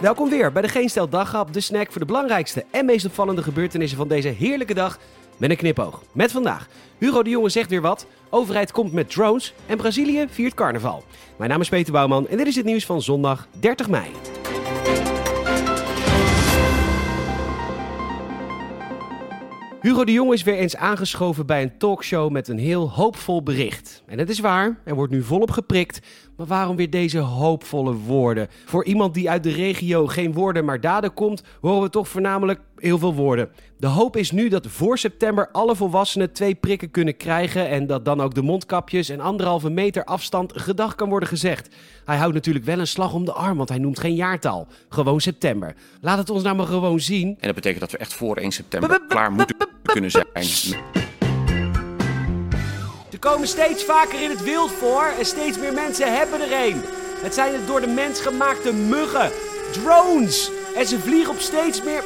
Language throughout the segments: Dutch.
Welkom weer bij de Geen Stel Daghap, de snack voor de belangrijkste en meest opvallende gebeurtenissen van deze heerlijke dag met een knipoog. Met vandaag, Hugo de Jonge zegt weer wat, overheid komt met drones en Brazilië viert carnaval. Mijn naam is Peter Bouwman en dit is het nieuws van zondag 30 mei. Hugo de Jong is weer eens aangeschoven bij een talkshow met een heel hoopvol bericht. En het is waar, er wordt nu volop geprikt. Maar waarom weer deze hoopvolle woorden? Voor iemand die uit de regio geen woorden maar daden komt, horen we toch voornamelijk heel veel woorden. De hoop is nu dat voor september alle volwassenen twee prikken kunnen krijgen en dat dan ook de mondkapjes en anderhalve meter afstand gedag kan worden gezegd. Hij houdt natuurlijk wel een slag om de arm, want hij noemt geen jaartal. Gewoon september. Laat het ons nou maar gewoon zien. En dat betekent dat we echt voor 1 september klaar moeten kunnen zijn. Ze komen steeds vaker in het wild voor en steeds meer mensen hebben er een. Het zijn het door de mens gemaakte muggen, drones. En ze vliegen op steeds meer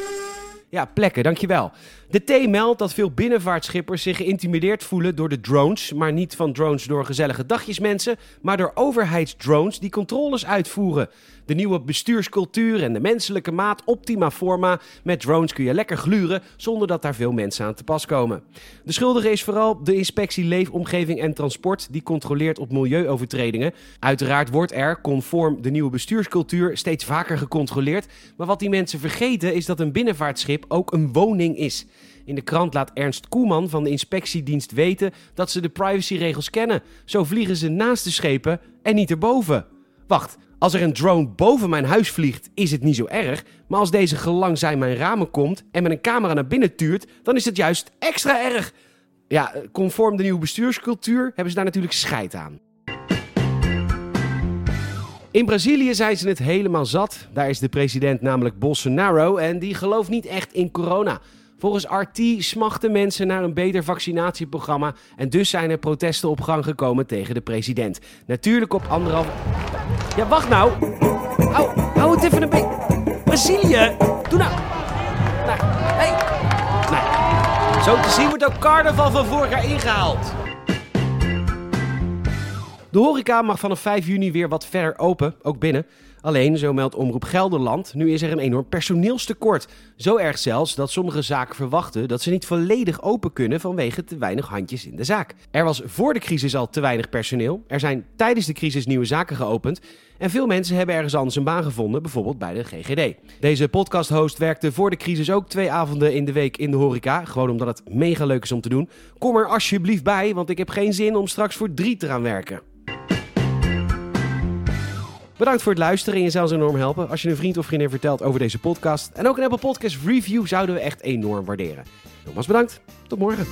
ja, plekken, dankjewel. De T meldt dat veel binnenvaartschippers zich geïntimideerd voelen door de drones. Maar niet van drones door gezellige dagjesmensen, maar door overheidsdrones die controles uitvoeren. De nieuwe bestuurscultuur en de menselijke maat optima forma. Met drones kun je lekker gluren zonder dat daar veel mensen aan te pas komen. De schuldige is vooral de inspectie Leefomgeving en Transport, die controleert op milieuovertredingen. Uiteraard wordt er, conform de nieuwe bestuurscultuur, steeds vaker gecontroleerd. Maar wat die mensen vergeten is dat een binnenvaartschip ook een woning is. In de krant laat Ernst Koeman van de inspectiedienst weten dat ze de privacyregels kennen. Zo vliegen ze naast de schepen en niet erboven. Wacht, als er een drone boven mijn huis vliegt, is het niet zo erg. Maar als deze gelangzij mijn ramen komt en met een camera naar binnen tuurt, dan is het juist extra erg. Ja, conform de nieuwe bestuurscultuur hebben ze daar natuurlijk scheid aan. In Brazilië zijn ze het helemaal zat. Daar is de president namelijk Bolsonaro en die gelooft niet echt in corona. Volgens RT smachten mensen naar een beter vaccinatieprogramma en dus zijn er protesten op gang gekomen tegen de president. Natuurlijk op anderhalf... Ja, wacht nou! Hou, hou het even een beetje... Brazilië! Doe nou... Nou, hey. nou. Zo te zien wordt ook carnaval van vorig jaar ingehaald. De horeca mag vanaf 5 juni weer wat verder open, ook binnen. Alleen, zo meldt Omroep Gelderland, nu is er een enorm personeelstekort. Zo erg zelfs dat sommige zaken verwachten dat ze niet volledig open kunnen vanwege te weinig handjes in de zaak. Er was voor de crisis al te weinig personeel. Er zijn tijdens de crisis nieuwe zaken geopend. En veel mensen hebben ergens anders een baan gevonden, bijvoorbeeld bij de GGD. Deze podcast-host werkte voor de crisis ook twee avonden in de week in de horeca. Gewoon omdat het mega leuk is om te doen. Kom er alsjeblieft bij, want ik heb geen zin om straks voor drie te gaan werken. Bedankt voor het luisteren en je zou enorm helpen als je een vriend of vriendin vertelt over deze podcast. En ook een Apple Podcast review zouden we echt enorm waarderen. Nogmaals bedankt, tot morgen.